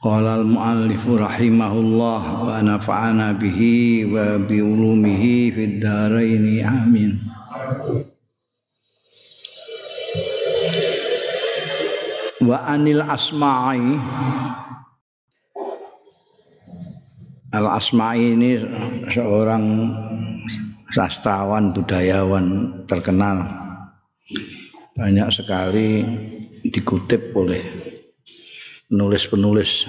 Qala al-muallif rahimahullah wa nafa'ana bihi wa bi ulumihi fid dharain amin. Wa anil asma'i Al Asma'i ini seorang sastrawan budayawan terkenal banyak sekali dikutip oleh penulis-penulis.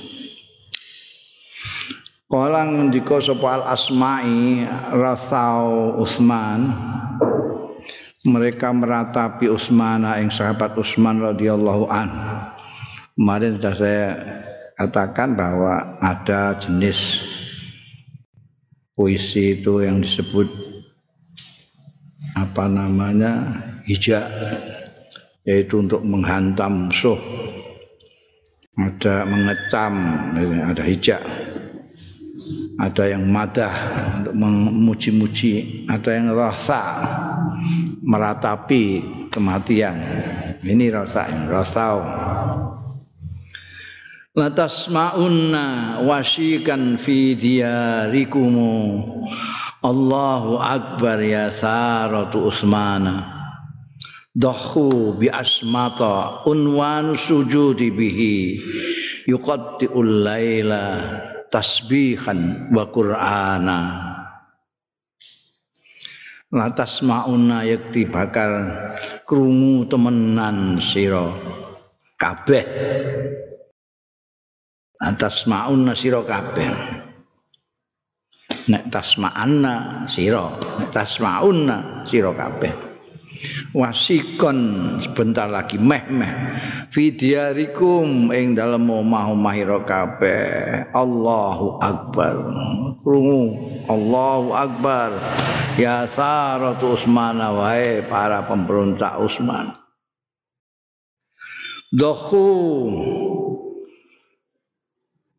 Kala ngendika sapa al asma'i Rathau Utsman mereka meratapi Utsman ing sahabat Utsman radhiyallahu an. Kemarin sudah saya katakan bahwa ada jenis puisi itu yang disebut apa namanya hijab yaitu untuk menghantam musuh ada mengecam ada hijak ada yang madah untuk memuji-muji. Ada yang rasa meratapi kematian. Ini rasa rasau. Latasma'unna wasikan fi diyarikumu Allahu akbar ya saratu usmana dahu bi asmata unwan sujudi bihi. Yuqatti'ul laila tasbihan wa qur'ana. Latas mauna yakti bakal krungu temenan sira. Kabeh. Atas mauna sira kabeh. Nek tasma'anna sira nek tasma'unna sira kabeh wasikon sebentar lagi meh-meh fidyarikum ing dalem omah-omah ira kabeh. Allahu akbar. Krungu Allahu akbar. Ya saratu Utsman wae para pemberontak Utsman dohu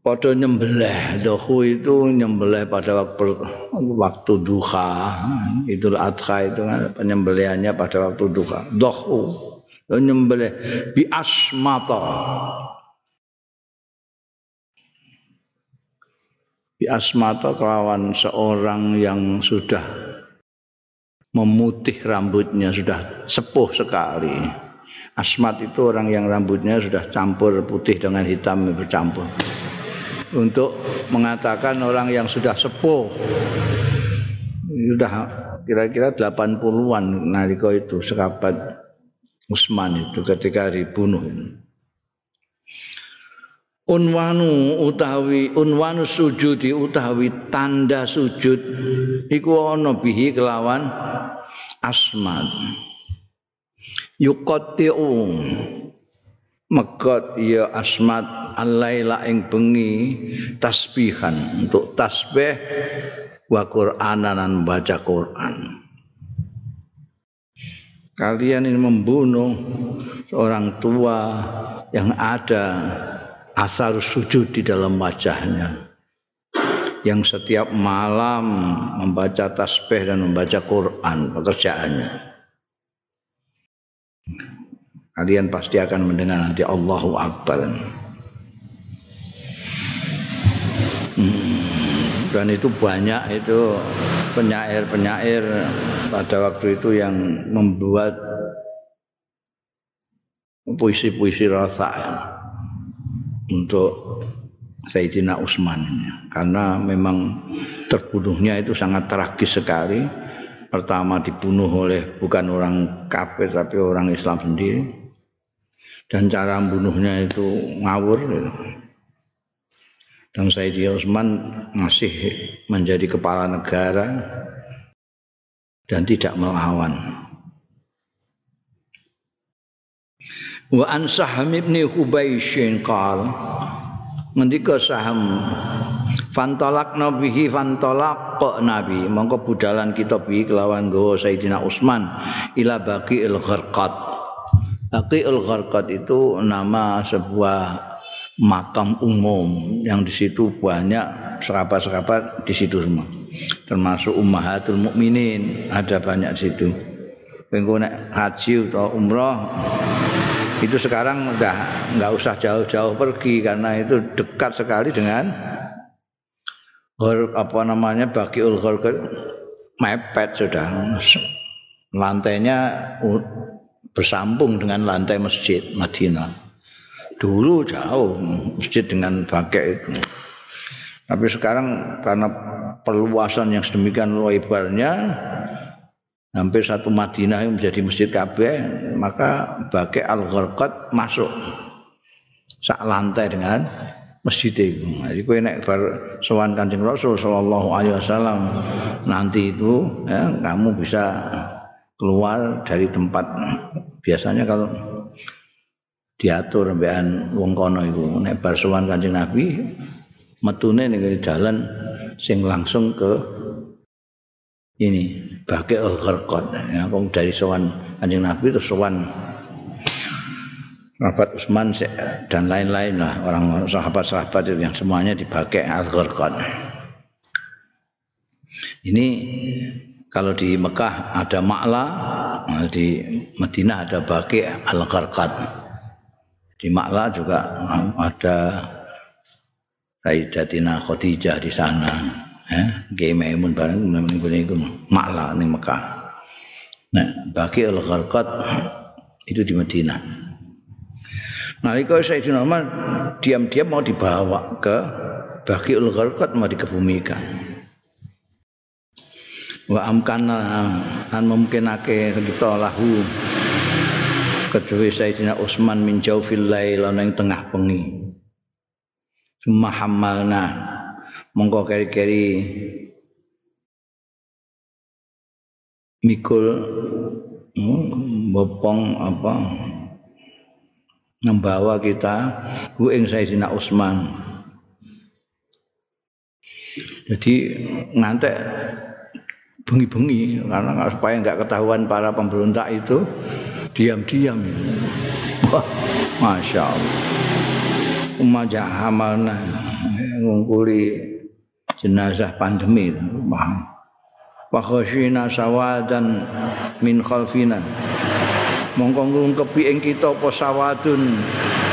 pada nyembelih. Dohu itu nyembelih pada waktu waktu duha. Idul adha itu kan penyembelihannya pada waktu duha. Dohu nyembelih. Bi asmata. Bi asmata kelawan seorang yang sudah memutih rambutnya sudah sepuh sekali. Asmat itu orang yang rambutnya sudah campur putih dengan hitam bercampur untuk mengatakan orang yang sudah sepuh. Sudah kira-kira 80-an nalika itu sekabat Usman itu ketika dibunuh unwanu utawi unwanu sujudi utawi tanda sujud iku ana bihi kelawan asmat yuqatti'u megot ya asmat alaila ing bengi tasbihan untuk tasbih wa qur'anan dan baca Quran. Kalian ini membunuh seorang tua yang ada asar sujud di dalam wajahnya yang setiap malam membaca tasbih dan membaca Quran pekerjaannya. Kalian pasti akan mendengar nanti Allahu Akbar dan itu banyak itu penyair-penyair pada waktu itu yang membuat puisi-puisi rasa ya, untuk Sayyidina Utsman karena memang terbunuhnya itu sangat tragis sekali. Pertama dibunuh oleh bukan orang kafir tapi orang Islam sendiri. Dan cara membunuhnya itu ngawur dan Sayyidi Utsman masih menjadi kepala negara dan tidak melawan wa an Saham ibn Hubaisyin qal ngendika saham fantolak nabihi fantolak kok nabi. Mongko budalan kita bi kelawan gawa Sayyidina Utsman ila baqi il gharqat baqi il gharqat itu nama sebuah makam umum yang di situ banyak serapat-serapat di situ semua. Termasuk ummahatul mukminin ada banyak di situ. Pengko haji atau umroh itu sekarang udah nggak usah jauh-jauh pergi karena itu dekat sekali dengan apa namanya Bakiul Ghorqad mepet sudah. Lantainya bersambung dengan lantai masjid Madinah dulu jauh masjid dengan bagai itu. Tapi sekarang karena perluasan yang sedemikian lebarnya hampir satu Madinah yang menjadi masjid Ka'bah maka bagai al gharqat masuk. Sak lantai dengan masjid itu. Jadi kowe nek bar sowan Kanjeng Rasul sallallahu alaihi wasallam. Nanti itu ya, kamu bisa keluar dari tempat. Biasanya kalau diatur mbekan wong kono iku nek bar sowan Kanjeng Nabi metune ning jalan sing langsung ke ini Baqi al-Gharqad ya dari sowan Kanjeng Nabi terus sowan Rabat Utsman dan lain-lain lah orang sahabat-sahabat yang semuanya dipakai al-Gharqad. Ini kalau di Mekah ada Ma'la, di Madinah ada Baqi al-Gharqad. Di Ma'la juga ada Sayyidatina Khadijah di sana. eh nggih Maimun bareng ngene iku makla ning Mekah. Nah, bagi al-Gharqat itu di Madinah. Nalika Sayyidina Umar diam-diam mau dibawa ke Baki al-Gharqat mau dikebumikan. Wa amkana an mungkinake kita lahu kedua Sayyidina Utsman min jaufil lail ana ing tengah bengi. Summa hamalna mongko keri-keri. Mikul hmm, bopong apa? Membawa kita ku ing Sayyidina Utsman. Jadi ngantek bengi-bengi karena supaya nggak ketahuan para pemberontak itu diam-diam. Wah masya Allah. Umajah hamalna ngungkuli jenazah pandemi wa khasyina sawadan min khalfina. Mongko ngrungkepi ing kita apa sawadun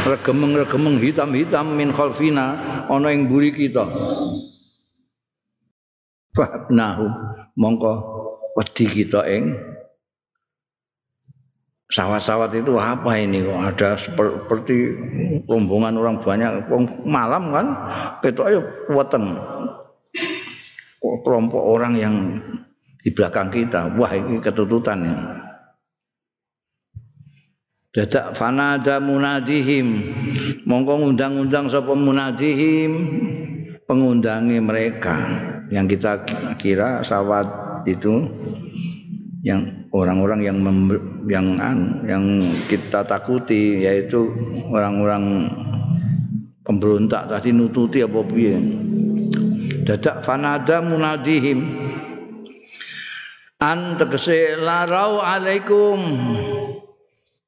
regemeng-regemeng hitam-hitam min khalfina ana ing mburi kita fahnahu mongko wedi kita ing sawat-sawat itu apa ini kok ada seperti rombongan orang banyak malam kan kita ayo weteng kelompok orang yang di belakang kita. Wah, ini ketututan ya. Dadak fanada munadihim. Mongko ngundang-undang sapa munadihim pengundangi mereka yang kita kira sawat itu yang orang-orang yang yang yang kita takuti yaitu orang-orang pemberontak tadi nututi apa piye. Dadak fanada munadihim. An tegese larau alaikum.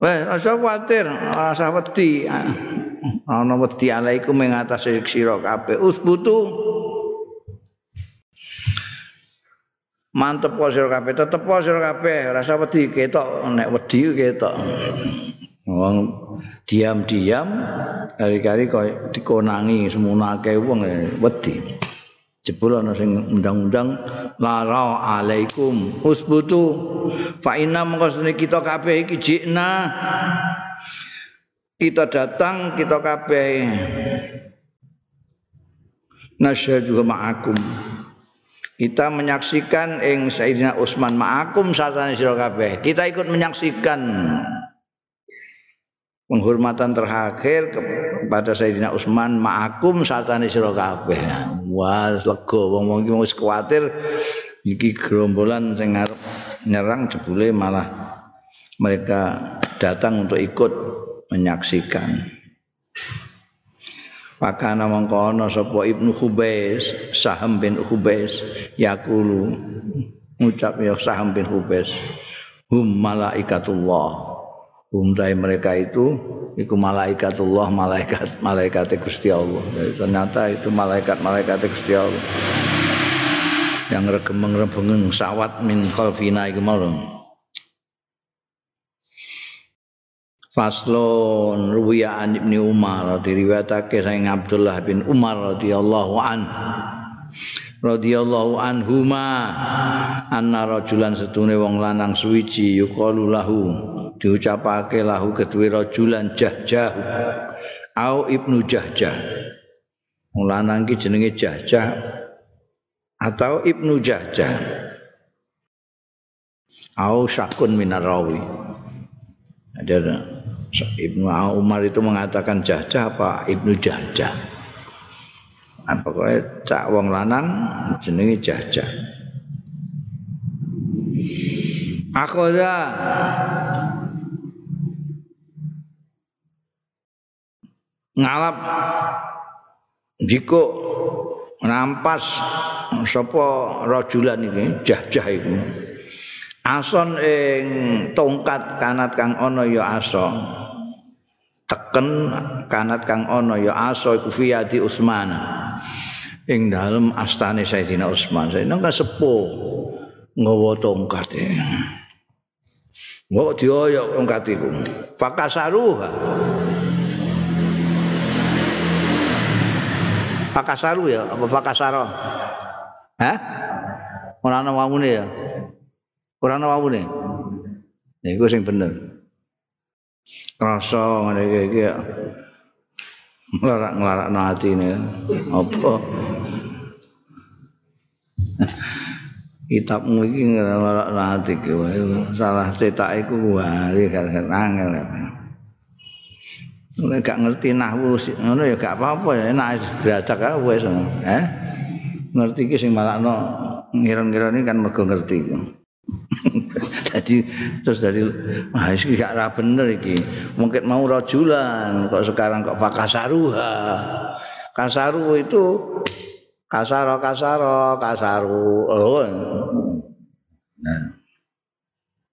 Weh rasa kuatir rasa wedi. Ana wedi alaikum ing atase sira kabeh. Usbutu mantep kok sira kabeh tetep kok sira kabeh. Rasa wedi ketok nek wedi ketok. Wong diam-diam kali-kali kok dikonangi semono akeh wong wedi. Jebul ana sing undang-undang lara alaikum usbutu fa inna mengkosne kita kabeh iki jikna. Kita datang kita kabeh. Nasyadu ma'akum kita menyaksikan ing Sayyidina Utsman ma'akum satane sira kabeh kita ikut menyaksikan penghormatan terakhir kepada Sayyidina Utsman ma'akum satane sira kabeh. Wah, lega wong-wong iki wis kuwatir iki gerombolan sing arep nyerang jebule malah mereka datang untuk ikut menyaksikan. Pakana mongko ana sapa Ibnu Khubais, Saham bin Khubais yaqulu ngucap ya Saham bin Khubais hum malaikatullah. Hum mereka itu iku malaikatullah, malaikat malaikat Gusti Allah. Jadi ternyata itu malaikat-malaikat Gusti Allah. Yang regemeng-regemeng sawat min khalfina iku mau. Faslon ruwiya an Ibnu Umar diriwayatake saking Abdullah bin Umar radhiyallahu an radhiyallahu anhuma anna rajulan setune wong lanang suwiji yuqalu lahu diucapake lahu kedue rajulan jahjah au ibnu jahjah. Wong lanang ki jenenge jahjah atau ibnu jahjah. Au syakun minarawi ada Ibnu Umar itu mengatakan jajah apa Ibnu Jajah. Nah, pokoknya cak wong lanang jenenge jajah. Akoda ngalap. Jiko nampas. Sapa rajulan iki jajah iku ason ing tongkat kanat kang ana ya asa teken kanat kang ana ya asa iku fiati Utsman ing dalem astane Sayyidina Utsman Sayyidina kan sepuh nggawa tongkat e. Mbok dioyok tongkat iku. Pakasaruha. Pakasaru ya apa pakasaro Hah? Ora ana wawune ya Ora ana wawune. Niku sing bener. Rasa ngene iki iki nglarak-nglarakno atine. Apa? Kitabmu iki nglarakno ati ki salah cetak iku wae gara-gara angel. Nek gak ngerti nahwu ngono ya gak apa-apa ya enak belajar kan wis eh ngerti ki sing malakno ngira-ngira ini kan mergo ngerti jadi terus dari wah iki gak ra bener iki. Mungkin mau rajulan kok sekarang kok pakasaruha kasaru itu kasaro kasaro kasaru. Oh. nah.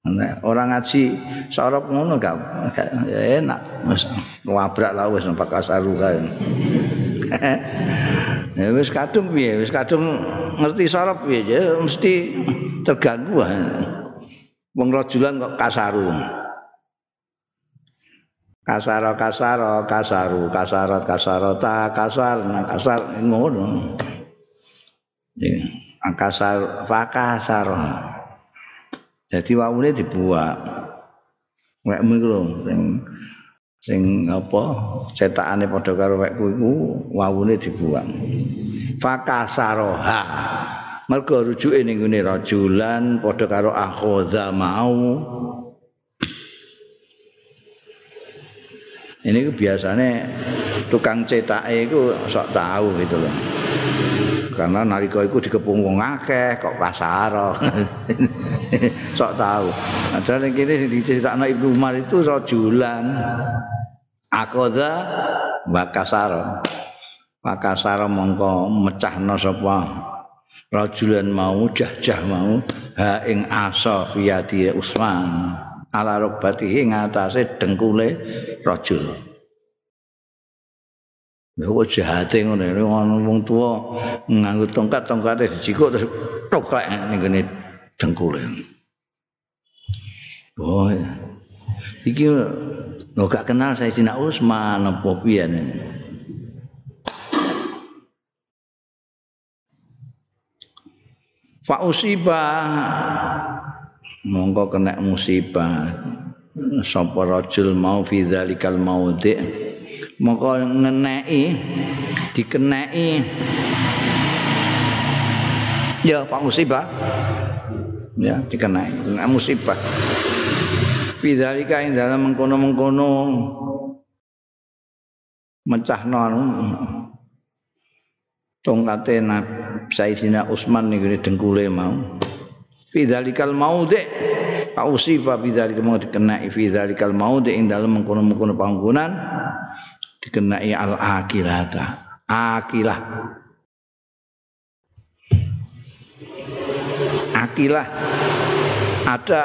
Nah, orang ngaji sorop ngono gak, gak ya enak. Wis ngabrak lah wis numpak kasaru kae. ya wis kadung piye? Wis kadung ngerti sorop piye? Ya mesti terganggu wong rajulan kok kasaru? Kasaro kasaro kasaru kasarot kasarota kasar kasar ngono. Ya kasar pakasar jadi wawune dibuat wek mulu sing sing apa cetakane padha karo wekku iku wawune dibuang. Fakasaroha. Mergo rujuke ning ngene rajulan padha karo akhadha mau. Ini biasanya tukang cetake iku sok tahu gitu loh. Karena nalika iku dikepung wong akeh kok pasar sok tahu ada yang kini diceritakno Ibnu Umar itu rajulan akhadha bakasar bakasar mongko mecahno sapa? Rajulan mau jahjah mau ha ing asa fiyati Utsman ala rukbatihi ngatasé dengkule rajul. Kok jahate ngono ngono wong tuwa nganggo tongkat-tongkate dicikuk terus toklek ning kene dengkule. Oh. Iki lho gak kenal saya Sina Usman apa piye Fa usibah. Mongko kena musibah. Sapa rajul mau fi dzalikal maudhi. Mongko ngeneki dikeneki. Ya Pak musibah ya dikeneki. Kena musibah fi dzalika ing dalam mengkono-mengkono. Mencahno anu, tongkate Sayyidina Utsman niku dengkule mau. Fi dzalikal maudhi ausifa bi dzalika mau dikenai fi dzalikal maudhi ing dalem mengkono-mengkono panggonan. Dikenai al akilata akilah. Akilah. Ada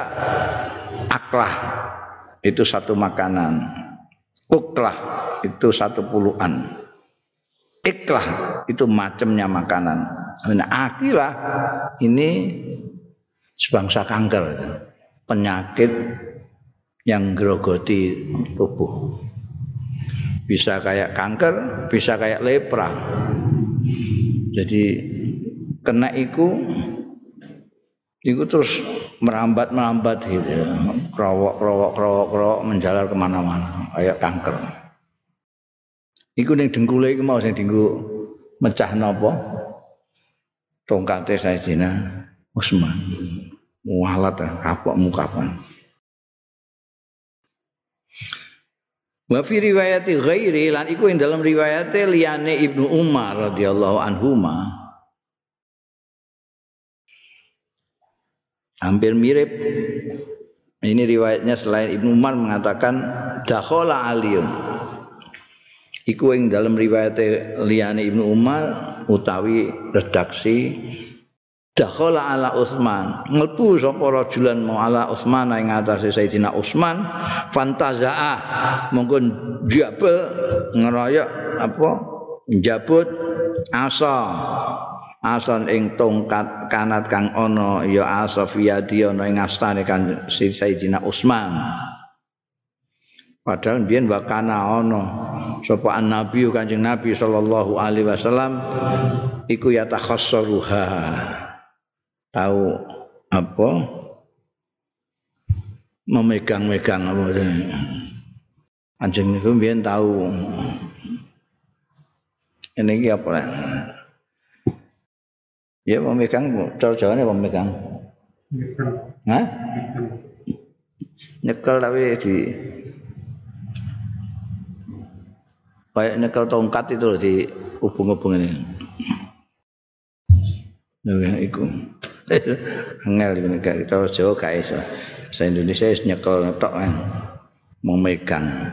aklah. Itu satu makanan. Uklah itu satu puluhan. Iklah. Itu macamnya makanan. Nah, akilah. Ini sebangsa kanker. Penyakit yang grogoti tubuh. Bisa kayak kanker bisa kayak lepra. Jadi kena iku iku terus merambat merambat gitu. Kerowok kerowok kerowok kerowok menjalar ke mana-mana kayak kanker. Iku ning dengkule iku mau sing dinggo mecah napa? Tongkate Sayyidina Utsman mualat kapok mukapan. Wa fi riwayati ghairi lan iku ing dalam riwayate liyane Ibnu Umar radhiyallahu anhuma. Hampir mirip ini riwayatnya selain Ibnu Umar mengatakan dakhala aliyun. Iku ing dalam riwayat liyane Ibnu Umar utawi redaksi dakhala ala Utsman. Mlebu sapa rajulan mau ala Utsman ing ngatasé Sayyidina Utsman fantazaa monggo njabel ngeroyok apa njabut asa asan ing tongkat kanat kang ana ya asafiyadi ana ing astane kan Sayyidina Utsman padahal biyen wakana ana sapa nabi kanjeng nabi sallallahu alaihi wasallam iku ya takhassaruha. Tahu apa? Memegang-megang apa anjing itu biar tahu ini apa ya memegang cara jawane memegang Hah? nyekel tapi di kayak nyekel tongkat itu loh di hubung-hubung ini Ya, iku. Angel iki nek kalau Jawa gak iso. Saya Indonesia wis nyekel tok kan. Memegang.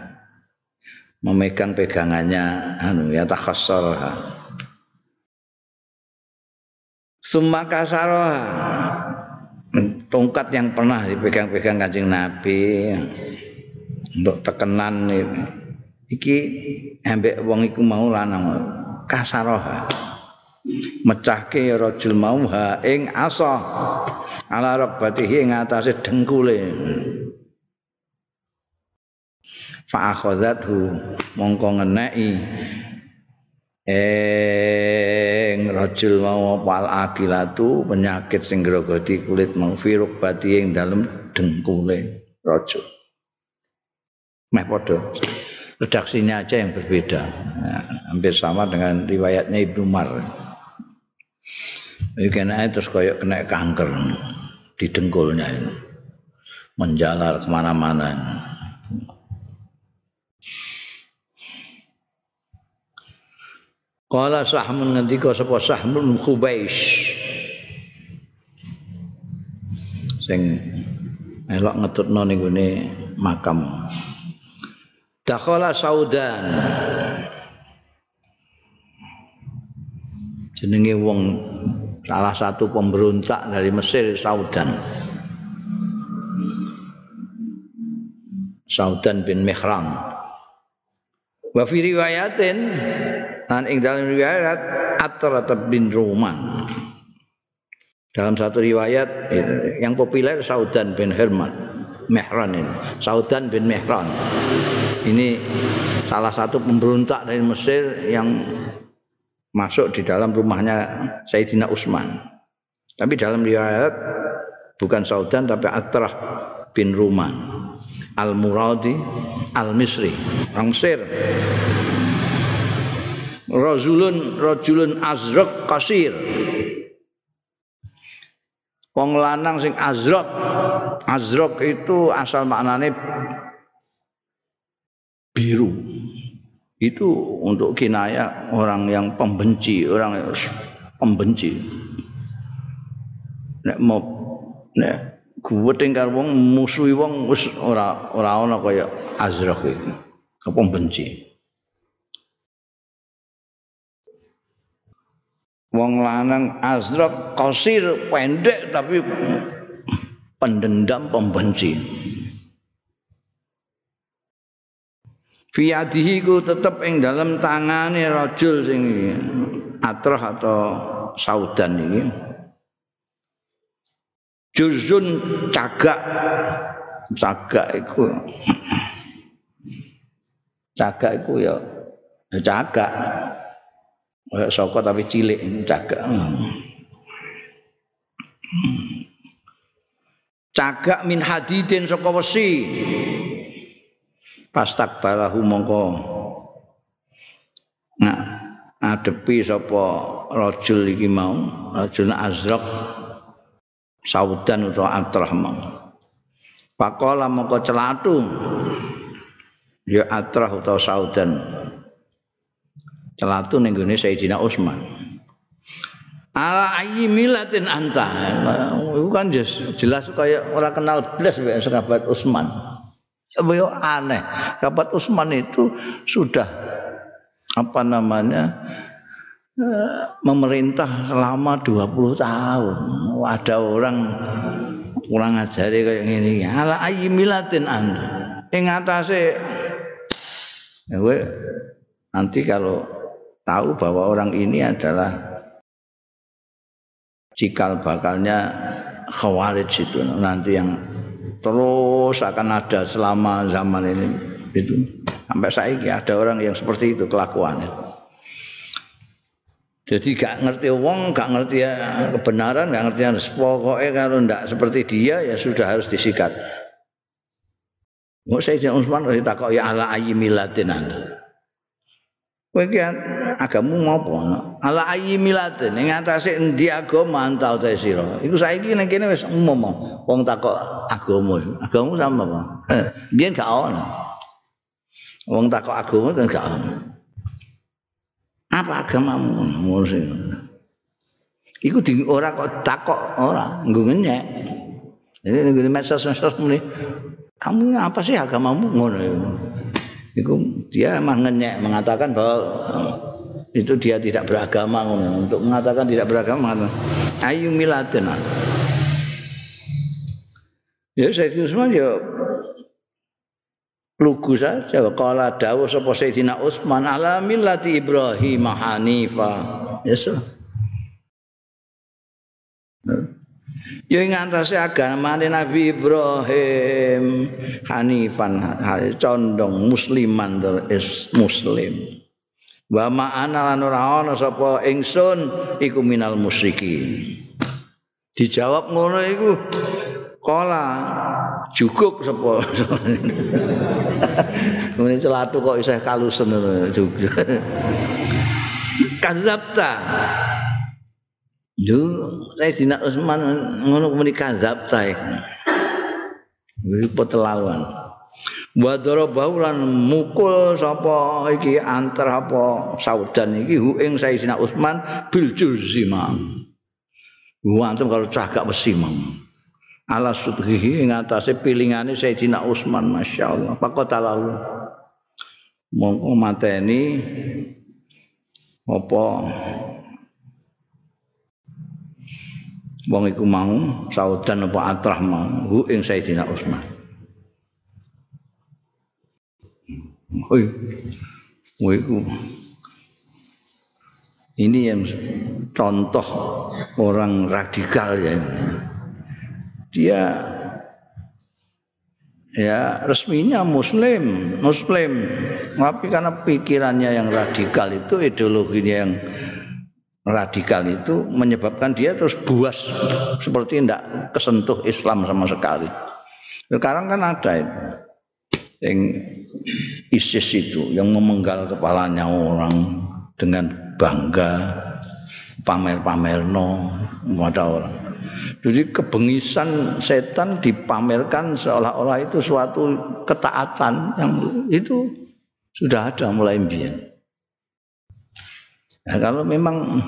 Memegang pegangannya anu ya takhassar. Summa kasara. Tongkat yang pernah dipegang-pegang Kanjeng Nabi. Untuk tekenan iki ambek wong iku mau lanang. Kasaroha mecahke ya rajul mau ha ing asa. Ala rabbatihi ing atase dengkule. Fa akhadzathu mongko ngeneki ing rajul mau pal akilatu penyakit sing grogoti kulit mau firuk bati ing dalem dengkule rajul meh padha redaksinya aja yang berbeda nah, hampir sama dengan riwayatnya Ibnu Umar Iki kena terus koyok kena kanker di dengkulnya ini. Menjalar kemana-mana. Kala sahmun ngendika sapa sahmun khubais. Sing elok ngetutno ning gone makam. Dakhala saudan. Jenenge wong salah satu pemberontak dari Mesir Saudan Saudan bin Mihram wa fi riwayatin dan ing dalam riwayat Atrat bin Roman dalam satu riwayat yang populer Saudan bin Herman Mihran ini. Saudan bin Mihran ini salah satu pemberontak dari Mesir yang masuk di dalam rumahnya Sayyidina Utsman. Tapi dalam riwayat bukan Saudan tapi Atrah bin Ruman. Al-Muradi Al-Misri. Rangsir Rajulun Rajulun Azraq Kasir Wong lanang sing Azraq Azraq itu asal maknane biru itu untuk kinaya orang yang pembenci, orang yang pembenci. Nek mau nek gue tinggal wong musuhi wong wis ora ora ana kaya Azraq itu. Pembenci. Wong lanang azrak qasir pendek tapi pendendam pembenci. Fiyadihi ku tetep ing dalam tangane rajul sing atrah atau saudan ini juzun cagak. Cagak iku. Cagak iku ya cagak kayak saka tapi cilik cagak. Cagak min hadidin saka wesi. Pastak balahu mongko. Nah adepi sapa rajul iki mau rajul azraq saudan utawa atrah mau pakola mongko celatu. Ya atrah utawa saudan celatu ning gone Sayyidina Utsman ala ayyi milatin anta itu kan jelas kayak orang kenal belas sahabat Utsman Beliau aneh. Sahabat Utsman itu sudah apa namanya eh, memerintah selama 20 tahun. Ada orang kurang ajar kayak gini. Ala ayyi milatin anda. Ing atase ya nanti kalau tahu bahwa orang ini adalah cikal bakalnya khawarij itu. Nanti yang terus akan ada selama zaman ini itu. Sampai saya ada orang yang seperti itu kelakuannya. Jadi gak ngerti wong gak ngerti ya kebenaran gak ngerti harus pokoknya kalau ndak seperti dia ya sudah harus disikat. Mau saya jangan Usman kalau takut ya ala ayi milatin anda. Kowe agamu ngopo ala ayi milate ning atase endi agama antau ta sira. Iku saiki ning kene wis umum wong takok agama. Agama sama apa? Biyen gak ono. Wong takok agama kan gak ono. Apa agamamu? Mesti iku di ora kok takok ora. Nggo ngenyek. Ini ngene medsos-medsos muni kamu apa sih agamamu? Ngono itu dia emang ngenyek mengatakan bahwa itu dia tidak beragama untuk mengatakan tidak beragama ayu miladena ya Sayyidina Utsman ya lugu saja. Kala dawuh sapa Sayyidina Utsman ala millati Ibrahim hanifa. Ya so. Ya ing antase agamane Nabi Ibrahim hanifan condong musliman is muslim wa ma'ana lan ora ana sapa ingsun iku minal musyrikin dijawab ngono iku kala juguk sapa ngene celatu kok isih kalusen juguk kadzabta Yo, saya Usman ngono kemuni kadzabta iku. Iki petelawan. Wa darabahu mukul sapa iki antar apa? Saudan iki hu ing Sayyidina Utsman bil juzima wantem karo cagak besi mam ala sudhihi ing atase pilingane Sayyidina Utsman masyaallah. Faqatalahu. Mongko mateni apa? Wong iku mau saudan apa atrah mau hu ing Sayyidina Utsman Oi. Wiku. Ini yang contoh orang radikal ya. Dia ya resminya muslim, muslim. Tapi karena pikirannya yang radikal itu ideologinya yang radikal itu menyebabkan dia terus buas seperti tidak kesentuh Islam sama sekali. Sekarang kan ada itu yang ISIS itu yang memenggal kepalanya orang dengan bangga pamer-pamer no pada orang. Jadi kebengisan setan dipamerkan seolah-olah itu suatu ketaatan yang itu sudah ada mulai biyen. Nah, kalau memang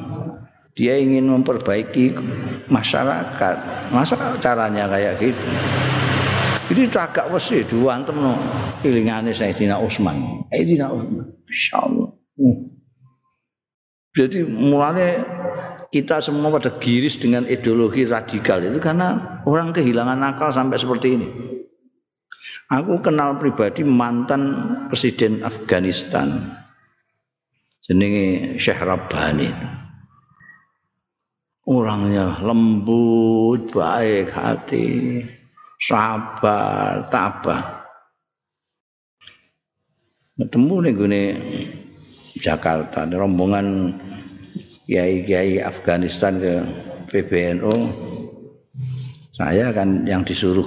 dia ingin memperbaiki masyarakat, masa caranya kayak gitu? Ini agak wesi diwantem no pilingane Sayyidina Utsman. Sayyidina Utsman. Insyaallah. Hmm. Jadi mulanya kita semua pada giris dengan ideologi radikal itu karena orang kehilangan akal sampai seperti ini. Aku kenal pribadi mantan presiden Afghanistan. Jenenge Syekh Rabbani. Orangnya lembut, baik hati, sabar, tabah. Ketemu nih gue Jakarta, rombongan kiai-kiai Afghanistan ke PBNU. Saya kan yang disuruh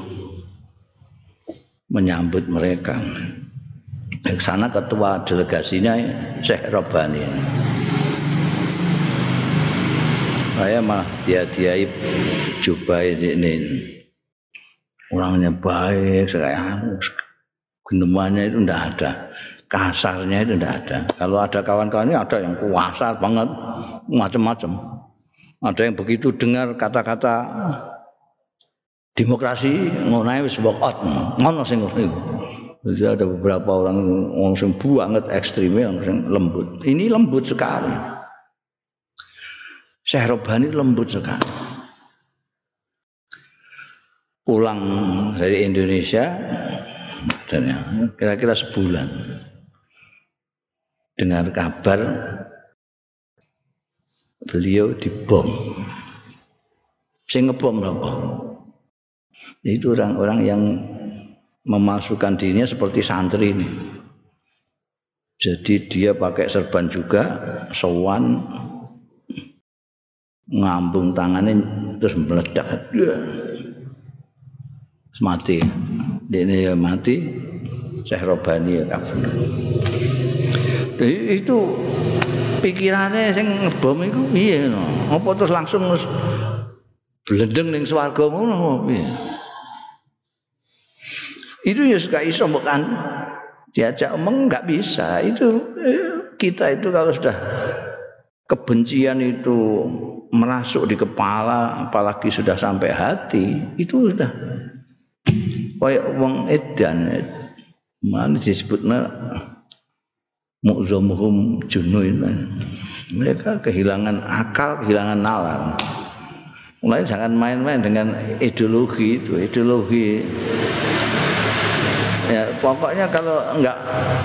menyambut mereka. Di sana ketua delegasinya Syekh Robani. Saya malah dia-diai jubah ini. Orangnya baik, saya genemannya itu tidak ada kasarnya itu tidak ada. Kalau ada kawan-kawan ini ada yang kuasa banget, macam-macam. Ada yang begitu dengar kata-kata demokrasi ngonai wis bokot, ngono sing Jadi ada beberapa orang yang sing banget ekstrimnya, yang lembut. Ini lembut sekali. Syekh Robani lembut sekali. Pulang dari Indonesia, kira-kira sebulan dengar kabar beliau dibom. Sing ngebom berapa? Itu orang-orang yang memasukkan dirinya seperti santri ini. Jadi dia pakai serban juga, sowan, ngambung tangannya terus meledak. Mati. Dia mati. Syekh Robani ya kafir. itu pikirannya sing ngebom iku piye no? Apa terus langsung blendeng ning swarga ngono piye? Itu ya suka iso bukan diajak omong nggak bisa. Itu eh, kita itu kalau sudah kebencian itu merasuk di kepala apalagi sudah sampai hati itu sudah kayak wong edan. Mana disebutnya mu'zamuhum junuin mereka kehilangan akal kehilangan nalar. Mulai jangan main-main dengan ideologi itu ideologi. Ya pokoknya kalau enggak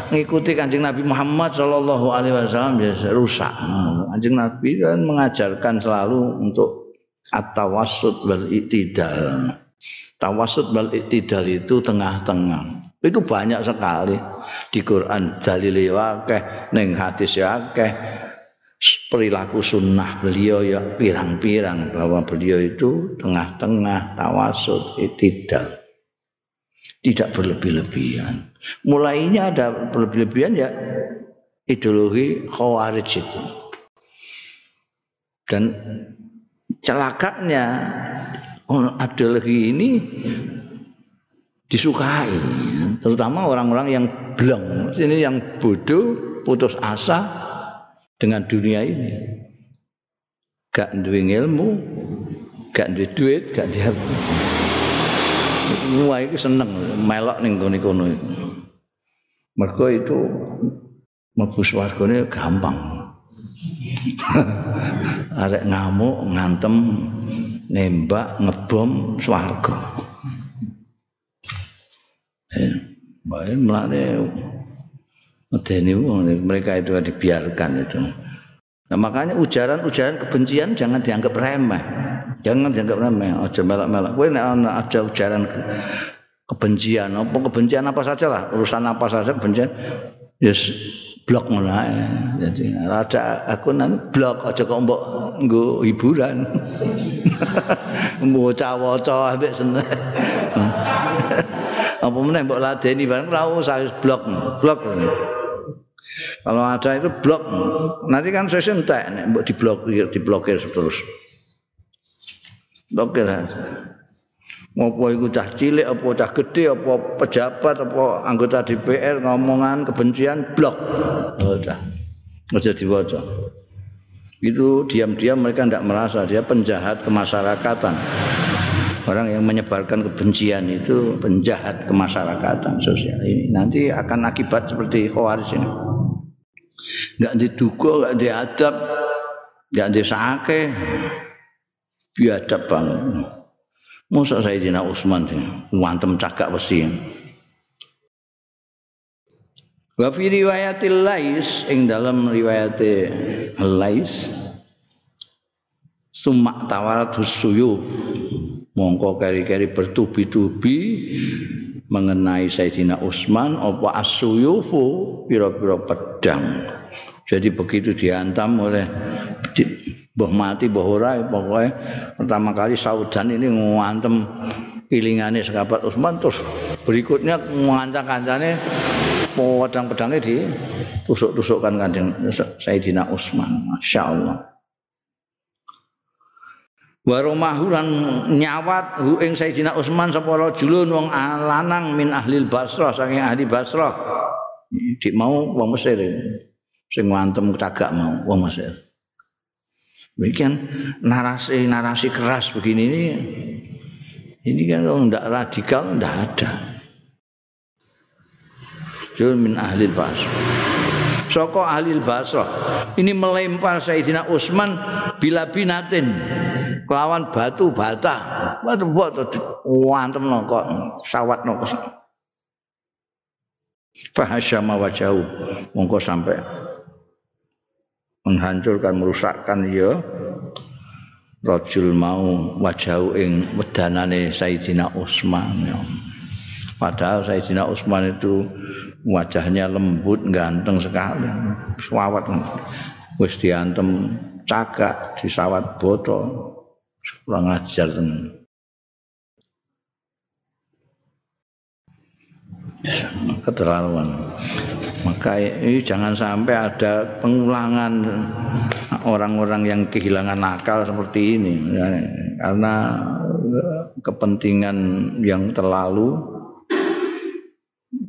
ngikuti kanjeng Nabi Muhammad Shallallahu Alaihi Wasallam ya rusak. Kanjeng Nabi kan mengajarkan selalu untuk at-tawassut wal itidal tawassut wal itidal itu tengah-tengah. Itu banyak sekali di Quran. Dalil akeh ning hadis akeh. Perilaku sunnah beliau ya pirang-pirang bahwa beliau itu tengah-tengah tawasud tidak tidak berlebih-lebihan. Mulainya ada berlebih-lebihan ya ideologi khawarij itu. Dan celakanya ideologi ini disukai terutama orang-orang yang blong ini yang bodoh putus asa dengan dunia ini. Gak duwe ilmu gak duwe duit gak dia semua itu seneng. Melok ning kono itu mergo itu mlebu swargane gampang arek ngamuk ngantem nembak ngebom swarga Baik, melane medeni mereka itu dibiarkan itu. Nah, makanya ujaran-ujaran kebencian jangan dianggap remeh. Jangan dianggap remeh. Aja melak-melak. Kowe nek ana ada ujaran ke, kebencian, apa kebencian apa saja lah, urusan apa saja kebencian, yes blok ngono Jadi ada aku nan blok aja kok mbok nggo hiburan. Mbok cawa-cawa ambek seneng. apa meneh mbok ladeni bareng ora usah blok blok. Kalau ada itu blok. Nanti kan saya entek nek mbok diblokir diblokir terus. Blokir aja Ngopo iku cah cilik apa cah gede apa pejabat apa anggota DPR ngomongan kebencian blok. Udah. Aja diwaca. Itu diam-diam mereka tidak merasa dia penjahat kemasyarakatan. orang yang menyebarkan kebencian itu penjahat kemasyarakatan sosial ini nanti akan akibat seperti khawarij ini nggak diduga nggak diadab Ya desake biadab banget. Masa Sayyidina Utsman sih ngantem cagak besi. Wa fi riwayatil Lais ing dalam riwayat Lais sumak tawarat suyu mongko kari-kari bertubi-tubi mengenai Sayyidina Utsman apa asuyufu pira-pira pedang. Jadi begitu diantam oleh mbah mati mbah ora pokoke pertama kali Saudan ini ngantem pilingane sekabat Utsman terus berikutnya ngancang kancane pedang-pedangnya di tusuk-tusukkan kanjeng Sayyidina Utsman Masya Allah. Waromahu lan nyawat hu ing Sayyidina Utsman sapa rajulun wong lanang min ahli Basrah saking ahli Basrah. Dik mau wong Mesir sing ngantem cagak mau wong Mesir Demikian narasi-narasi keras begini ini, ini kan kalau tidak radikal tidak ada. Jul min ahli basrah. Soko ahli basrah. Ini melempar Sayyidina Utsman bila binatin kelawan batu bata. Batu batu wantem no kok sawat no Fahasyama wajahu mongko sampai menghancurkan merusakkan ya rajul mau wajau ing wedanane Sayyidina Utsman ya. Padahal Sayyidina Utsman itu wajahnya lembut, ganteng sekali. Swawat wis diantem cagak disawat botol. Kurang ajar tenan. Keterlaluan. Maka ini jangan sampai ada pengulangan orang-orang yang kehilangan akal seperti ini ya, karena kepentingan yang terlalu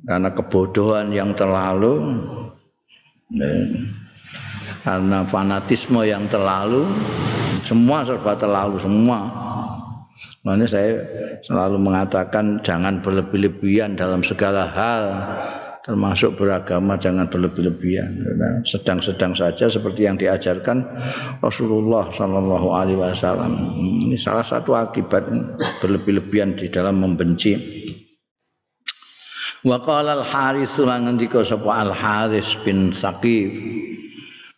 karena kebodohan yang terlalu ya, karena fanatisme yang terlalu semua serba terlalu semua Makanya saya selalu mengatakan jangan berlebih-lebihan dalam segala hal termasuk beragama jangan berlebih-lebihan. Sedang-sedang saja seperti yang diajarkan Rasulullah Shallallahu Alaihi Wasallam. Ini salah satu akibat berlebih-lebihan di dalam membenci. Wa al Haris lan ngendika sapa al Haris bin Saqif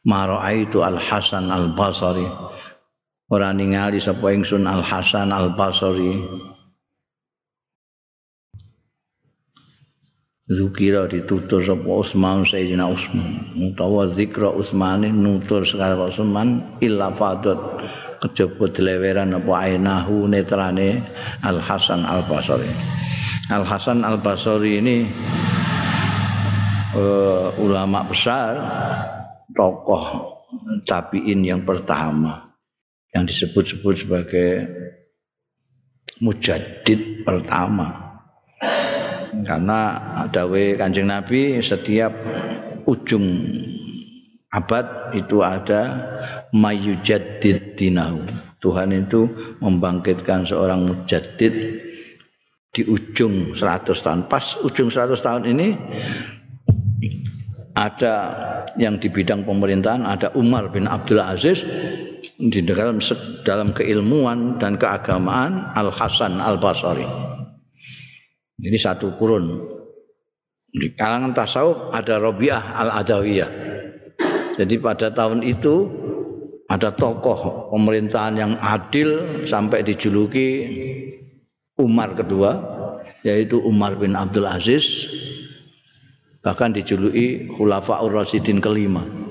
ma raaitu al Hasan al Basri ora ningali sapa ingsun Al Hasan Al Basri Zukira ditutur sapa Utsman Sayyidina Utsman utawa zikra Utsmane nutur sekali Utsman illa fadat kejaba deleweran apa ainahu netrane Al Hasan Al Basri Al Hasan Al Basri ini uh, ulama besar tokoh tabiin yang pertama yang disebut-sebut sebagai mujaddid pertama. Karena dawe kanjeng Nabi setiap ujung abad itu ada mayujaddid dinahu Tuhan itu membangkitkan seorang mujaddid di ujung 100 tahun. Pas ujung 100 tahun ini ada yang di bidang pemerintahan ada Umar bin Abdul Aziz di dalam dalam keilmuan dan keagamaan Al Hasan Al Basri. Ini satu kurun. Di kalangan tasawuf ada Robiah Al Adawiyah. Jadi pada tahun itu ada tokoh pemerintahan yang adil sampai dijuluki Umar kedua yaitu Umar bin Abdul Aziz bahkan dijuluki Khulafaur Rasidin kelima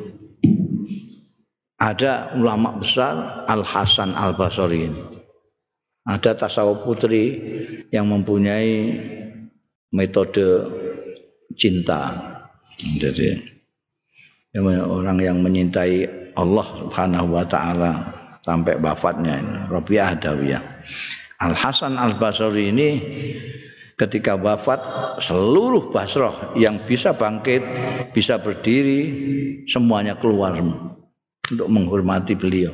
ada ulama besar Al Hasan Al Basri ini. Ada tasawuf putri yang mempunyai metode cinta. Jadi orang yang menyintai Allah Subhanahu wa taala sampai wafatnya ini Rabi'ah Adawiyah. Al Hasan Al Basri ini ketika wafat seluruh Basrah yang bisa bangkit, bisa berdiri semuanya keluar untuk menghormati beliau.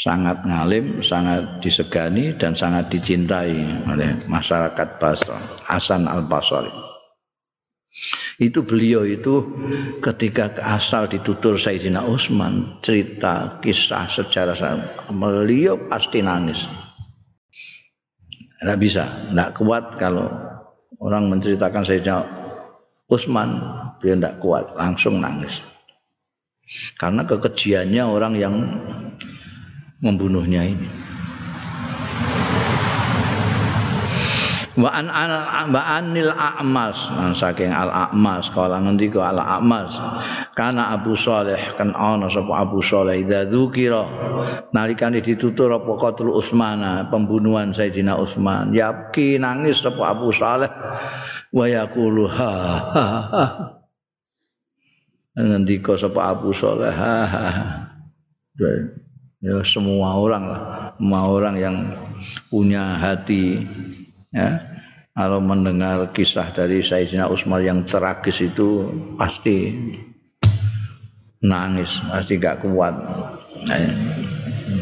Sangat ngalim, sangat disegani dan sangat dicintai oleh masyarakat Basra. Hasan Al Basri. itu beliau itu ketika asal ditutur Sayyidina Utsman cerita kisah sejarah beliau pasti nangis tidak bisa. Tidak kuat kalau orang menceritakan Sayyidina Utsman dia tidak kuat langsung nangis. Karena kekejiannya orang yang membunuhnya ini wa an wa anil a'mas. Nang saking al a'mas kala ngendika al a'mas kana Abu Saleh kan ana sapa Abu Saleh idza dzukira. Nalikane ditutur apa qatul Utsmana pembunuhan Sayyidina Utsman yabki nangis sapa Abu Saleh. Wa yaqulu ha ha ha. Sapa Abu Saleh ha ha ya semua orang lah. Semua orang yang punya hati ya. Kalau mendengar kisah dari Sayyidina Utsman yang tragis itu pasti nangis pasti gak kuat.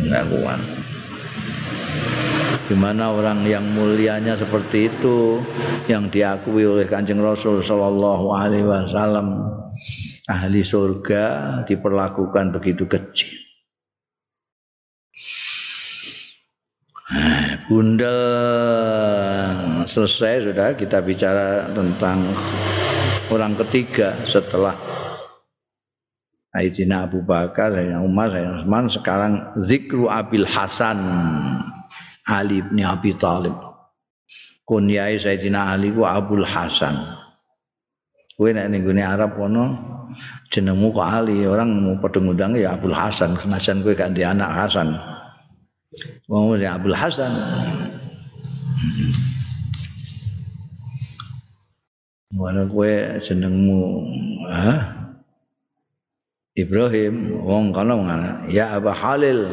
Nggak kuat. Gimana orang yang mulianya seperti itu yang diakui oleh Kanjeng Rasul Shallallahu Alaihi Wasallam ahli surga diperlakukan begitu kecil. Bunda selesai sudah kita bicara tentang orang ketiga setelah Sayyidina Abu Bakar, Sayyidina Umar, Sayyidina Utsman sekarang zikru Abil Hasan Ali bin Abi Thalib. Kunyai Sayyidina Ali ku Abul Hasan. Kowe nek ning Arab kono jenengmu kok Ali, orang mau padha ngundang ya Abul Hasan, senajan kowe gak anak Hasan. Wong ya Abdul Hasan. Mana kue jenengmu ha? Ibrahim wong ngana ya Abu Halil.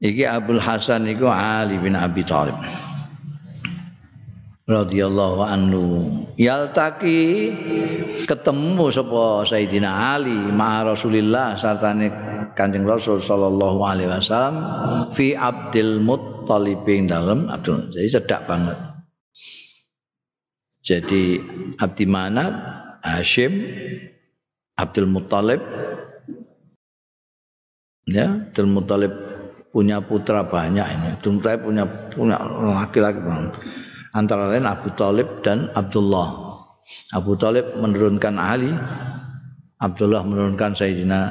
Iki Abdul Hasan iku Ali bin Abi Thalib. radhiyallahu anhu yaltaki ketemu sapa Sayyidina Ali ma Rasulillah sartane Kanjeng Rasul sallallahu alaihi wasallam fi Abdul Muttalib dalam Abdul jadi cedak banget jadi Abdi Manab Hashim Abdul Muttalib ya Abdul Muttalib punya putra banyak ini Abdul Muttalib punya punya laki-laki antara lain Abu Talib dan Abdullah. Abu Talib menurunkan Ali, Abdullah menurunkan Sayyidina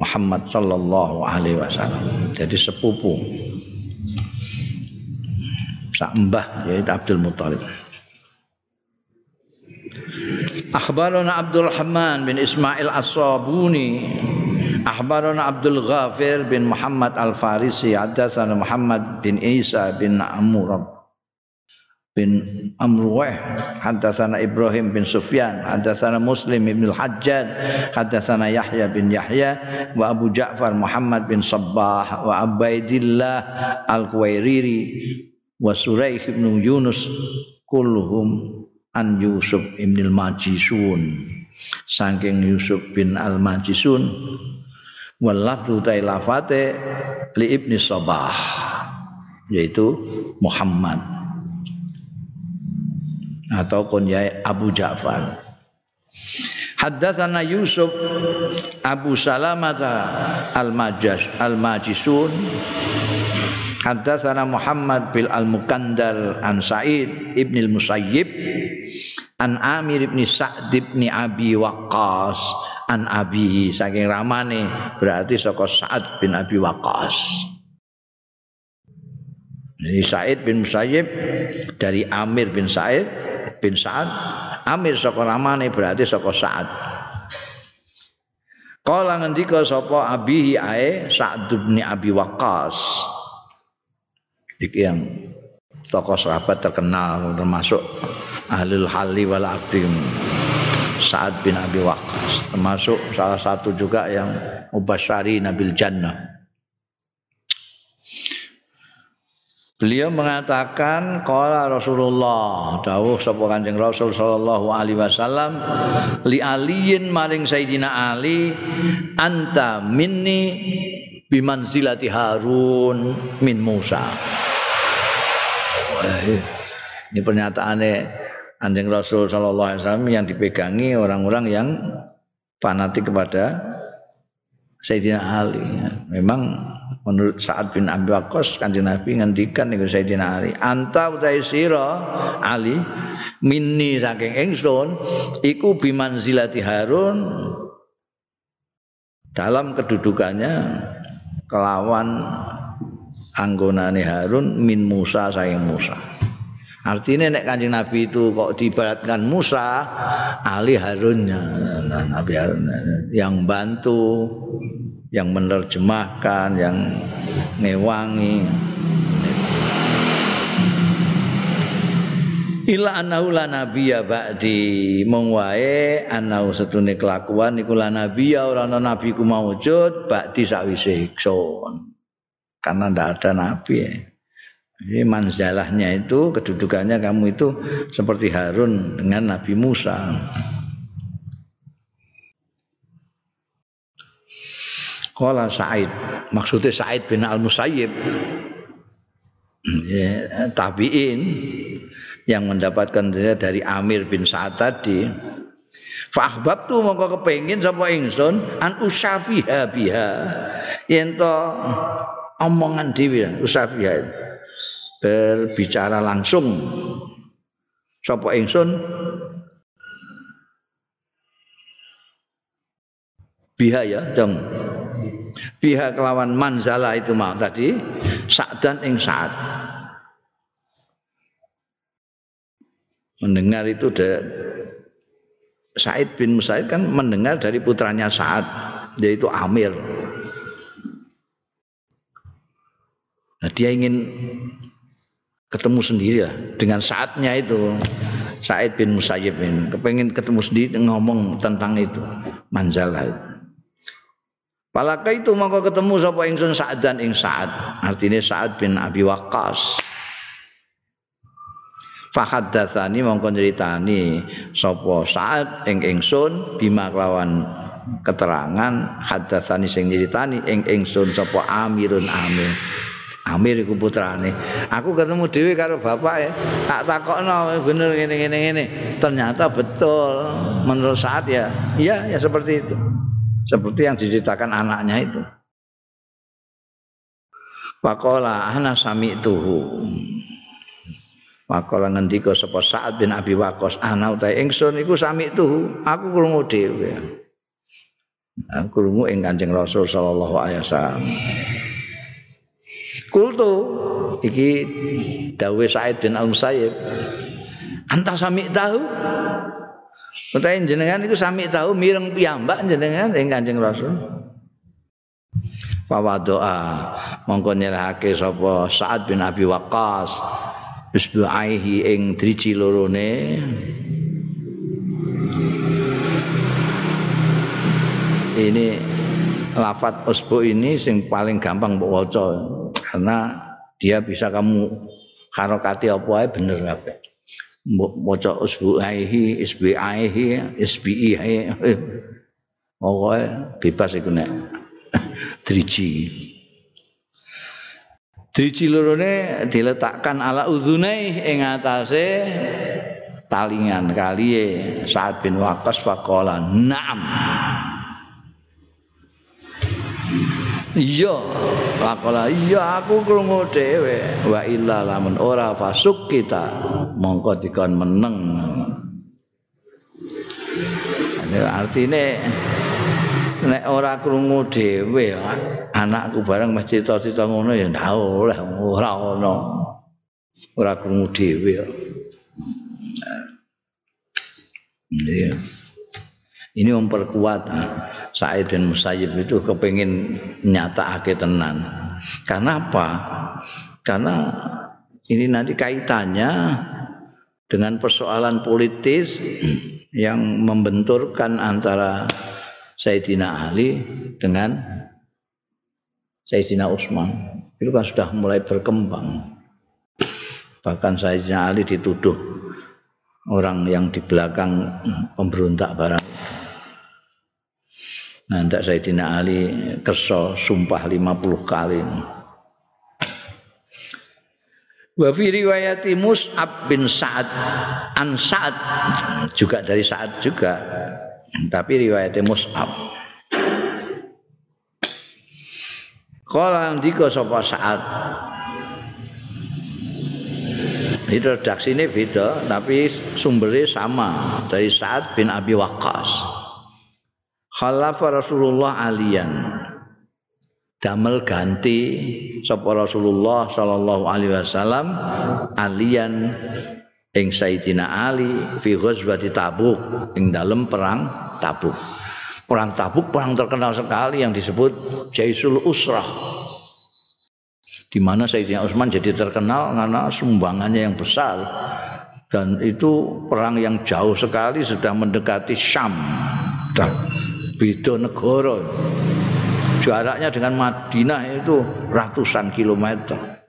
Muhammad sallallahu alaihi wasallam. Jadi sepupu. Sak mbah yaitu Abdul Muthalib. Akhbarana Abdul Rahman bin Ismail As-Sabuni. Akhbarana Abdul Ghafir bin Muhammad Al-Farisi. Hadatsana Muhammad bin Isa bin Amr bin Amruwah hadatsana Ibrahim bin Sufyan. Hadatsana Muslim bin Al-Hajjaj. Hadatsana Yahya bin Yahya wa Abu Ja'far Muhammad bin Sabbah wa Abaidillah Al-Quwairiri wa Suraih bin Yunus kulluhum an Yusuf bin Al-Majisun. Saking Yusuf bin Al-Majisun. Wal lafdhu tailafate li Ibni Sabah yaitu Muhammad. Atau kunyai Abu Ja'far. Haddatsana Yusuf Abu Salamata Al-Majas Al-Majisun Haddatsana Muhammad bil Al-Mukandar an Sa'id ibn al-Musayyib an Amir ibn Sa'd ibn Abi Waqqas an Abi saking ramane berarti saka Sa'ad bin Abi Waqqas. Jadi Sa'id bin Musayyib dari Amir bin Sa'id bin Sa'ad Amir saka ramane berarti saka Sa'ad Kala ngendika sapa abihi ae Sa'd bin Abi Waqqas iki yang tokoh sahabat terkenal termasuk ahlul hali wal aqdim Sa'ad bin Abi Waqqas. Termasuk salah satu juga yang mubasyari Nabil Jannah. Beliau mengatakan qala Rasulullah. Dawuh sapa Kanjeng Rasul sallallahu alaihi wasallam li aliyin maring Sayyidina Ali anta minni bimanzilati Harun min Musa. Ini pernyataannya Anjing Rasul Shallallahu Alaihi Wasallam yang dipegangi orang-orang yang fanatik kepada Sayyidina Ali. Memang menurut Sa'ad bin Abi Waqqas kanjeng Nabi ngendikan niku Sayyidina Ali, "Anta utai sira Ali minni saking ingsun iku bimanzilati Harun dalam kedudukannya kelawan anggonane Harun min Musa saking Musa." Artinya nek kanjeng Nabi itu kok diibaratkan Musa, Ali Harunnya, Nabi Harun yang bantu, yang menerjemahkan, yang ngewangi. Ila anahu la nabiyya ba'di mong wae anahu setune kelakuan iku la nabiyya ora ana nabi ku maujud ba'di sakwise iksun. Karena ndak ada nabi ya. Jadi manzalahnya itu kedudukannya kamu itu seperti Harun dengan Nabi Musa. Kala Said, maksudnya Said bin Al Musayyib, ya, tabiin yang mendapatkan dari Amir bin Sa'ad tadi. Fahbab tu mongko kepengin sapa ingsun an usafiha biha. Yen to omongan dhewe usafiha berbicara langsung. Sapa ingsun? Biha ya dong. Biha kelawan manzala itu mau tadi dan ing saat mendengar itu de, Said bin Musaid kan mendengar dari putranya Sa'ad yaitu Amir nah, dia ingin ketemu sendiri ya. Dengan saatnya itu Said bin Musayyib ini kepengen ketemu sendiri ngomong tentang itu manzalah itu. Palaka itu maka ketemu sapa ingsun Sa'ad dan ing Sa'ad. Artinya Sa'ad bin Abi Waqqas. Fahaddatsani mongko nyritani sapa Sa'ad ing ingsun bima kelawan keterangan. Haddatsani sing nyritani ing ingsun sapa Amirun Amir Amir iku putrane. Aku ketemu dhewe karo bapak ya. Tak takokno bener ngene ngene ngene. Ternyata betul menurut saat ya. Iya ya seperti itu. Seperti yang diceritakan anaknya itu. Pakola ana sami tuhu. Pakola ngendika sapa Sa'ad bin Abi Waqqas ana utahe ingsun iku sami tuhu. Aku krungu dhewe. Aku krungu ing Kanjeng Rasul sallallahu alaihi wasallam. Kultu iki dawe Said bin Al-Musayyib. Anta sami tahu? Utahe jenengan iku sami tahu mireng piyambak jenengan ing Kanjeng Rasul. Fawa doa mongko nyerahake sapa Sa'ad bin Abi Waqqas isbu'aihi ing driji lorone ini lafat usbu ini sing paling gampang mbok waca karena dia bisa kamu harokati apa ae bener kabeh. Maca usbuaihi isbiaihi isbiihi pokoke bebas iku nek driji. Driji lorone diletakkan ala uzunai ing atase talingan kaliye saat bin Waqqas faqala na'am iya. Lakola iya aku krungu dhewe. Wa illa lamun ora fasuk kita mongko dikon meneng. Artine nek ora krungu dhewe anakku bareng mesti cita-cita ngono ya ndak oleh ora ono. Ora krungu dhewe Iya. Ini memperkuat Said bin Musayyib itu kepingin nyata ake tenan. Karena apa? Karena ini nanti kaitannya dengan persoalan politis yang membenturkan antara Sayyidina Ali dengan Sayyidina Utsman. Itu kan sudah mulai berkembang. Bahkan Sayyidina Ali dituduh orang yang di belakang pemberontak barang Nanti Sayyidina Ali kerso sumpah 50 kali. Wa fi riwayati Mus'ab bin Sa'ad an Sa'ad juga dari Sa'ad juga. Tapi riwayatnya Mus'ab. Kala ndika sapa Sa'ad Ini redaksi ini beda, tapi sumbernya sama dari Sa'ad bin Abi Waqqas. Khalafa Rasulullah aliyan. Damel ganti sapa Rasulullah sallallahu alaihi wasallam aliyan ing Sayyidina Ali fi ghazwati Tabuk ing dalam perang Tabuk. Perang Tabuk perang terkenal sekali yang disebut Jaisul Usrah di mana Sayyidina Utsman jadi terkenal karena sumbangannya yang besar dan itu perang yang jauh sekali sudah mendekati Syam dan beda negara. Jaraknya dengan Madinah itu ratusan kilometer.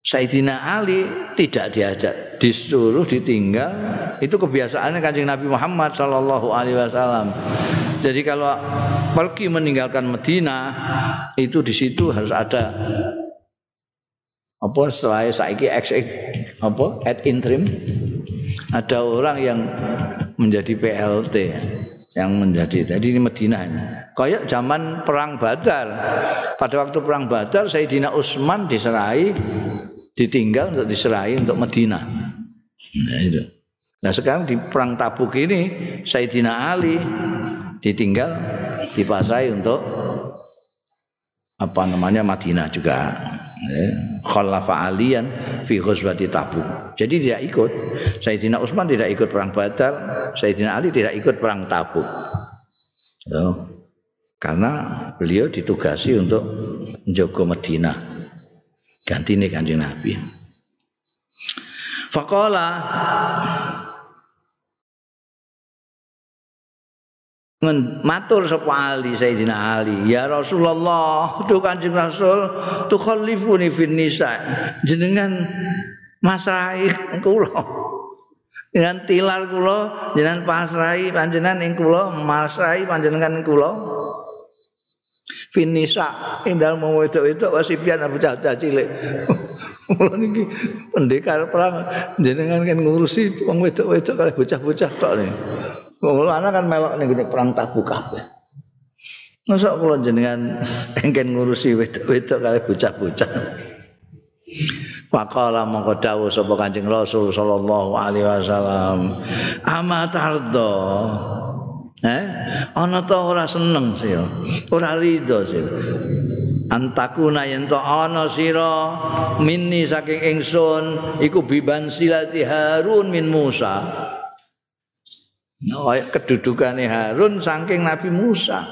Sayyidina Ali tidak diajak disuruh ditinggal. Itu kebiasaannya kanjeng Nabi Muhammad Shallallahu Alaihi Wasallam. Jadi kalau pergi meninggalkan Medina itu di situ harus ada apa setelah saiki ex apa at interim. Ada orang yang menjadi PLT yang menjadi jadi ini Medina kayak zaman perang Badar. Pada waktu perang Badar Sayyidina Utsman diserai ditinggal untuk diserai untuk Medina. Nah itu. Nah sekarang di perang Tabuk ini Sayyidina Ali ditinggal dipasai untuk apa namanya Madinah juga. Khalafa alian fi ghazwati tabuk. Jadi tidak ikut. Sayyidina Utsman tidak ikut perang Badar. Sayyidina Ali tidak ikut perang tabuk. Karena beliau ditugasi untuk menjaga Madinah. Ganti nih kanjeng Nabi. Fakola matur sapa Ali Sayyidina Ali. Ya Rasulullah tu Kanjeng Rasul tu khalifuni fin nisa jenengan masrahi kula. Dengan tilar kula jenengan pasrahi panjenengan ing kula masrahi panjenengan kula. Fin nisa ing dalem wedok-wedok wasipian abu cacah cilik. Mula niki pendekar perang jenengan kan ngurusi wong wedok-wedok kali bocah-bocah tok nih. Wong lanang kan melok ning perang Tabuk kabeh. Masa kula jenengan engken ngurusi wedok-wedok kali bocah-bocah. Faqala mongko dawuh sapa Kanjeng Rasul sallallahu alaihi wasallam, "Ama tardo?" Eh, ana ta ora seneng sih, ora rido sih. Antakuna yen to ana sira minni saking ingsun iku biban silati Harun min Musa. Kaya kedudukane Harun saking Nabi Musa.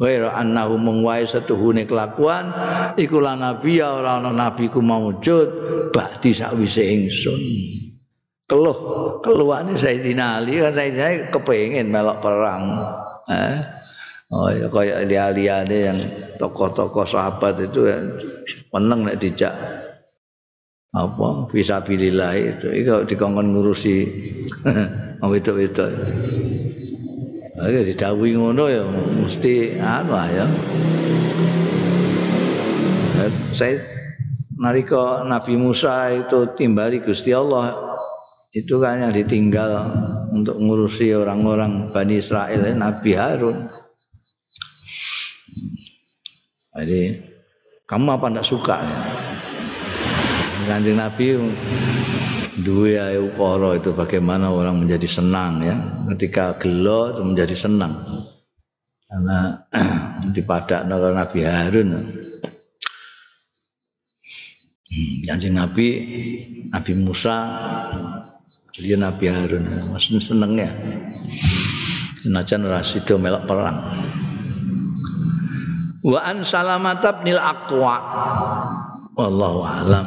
Wa annahu mung wae setuhune kelakuan iku lan nabi ya ora ana nabi ku maujud bakti sakwise ingsun. Keluh keluhane Sayyidina Ali kan Sayyidina Ali kepengin melok perang. Eh? Oh ya kayak liane yang tokoh-tokoh sahabat itu ya, meneng nek dijak apa fisabilillah itu iku dikongkon ngurusi wedok-wedok. Oke didhawuhi ngono ya mesti anu ya. Saya nalika Nabi Musa itu timbali Gusti Allah itu kan yang ditinggal untuk ngurusi orang-orang Bani Israel Nabi Harun. Jadi kamu apa ndak suka ya? Kanjeng Nabi dua ukara itu bagaimana orang menjadi senang ya. Ketika gelo itu menjadi senang. Karena di padak Nabi Harun. Kanjeng Nabi Nabi Musa dia Nabi Harun. Masih seneng ya. Senajan rasido melok perang. Wa an salamat bin aqwa. Wallahu alam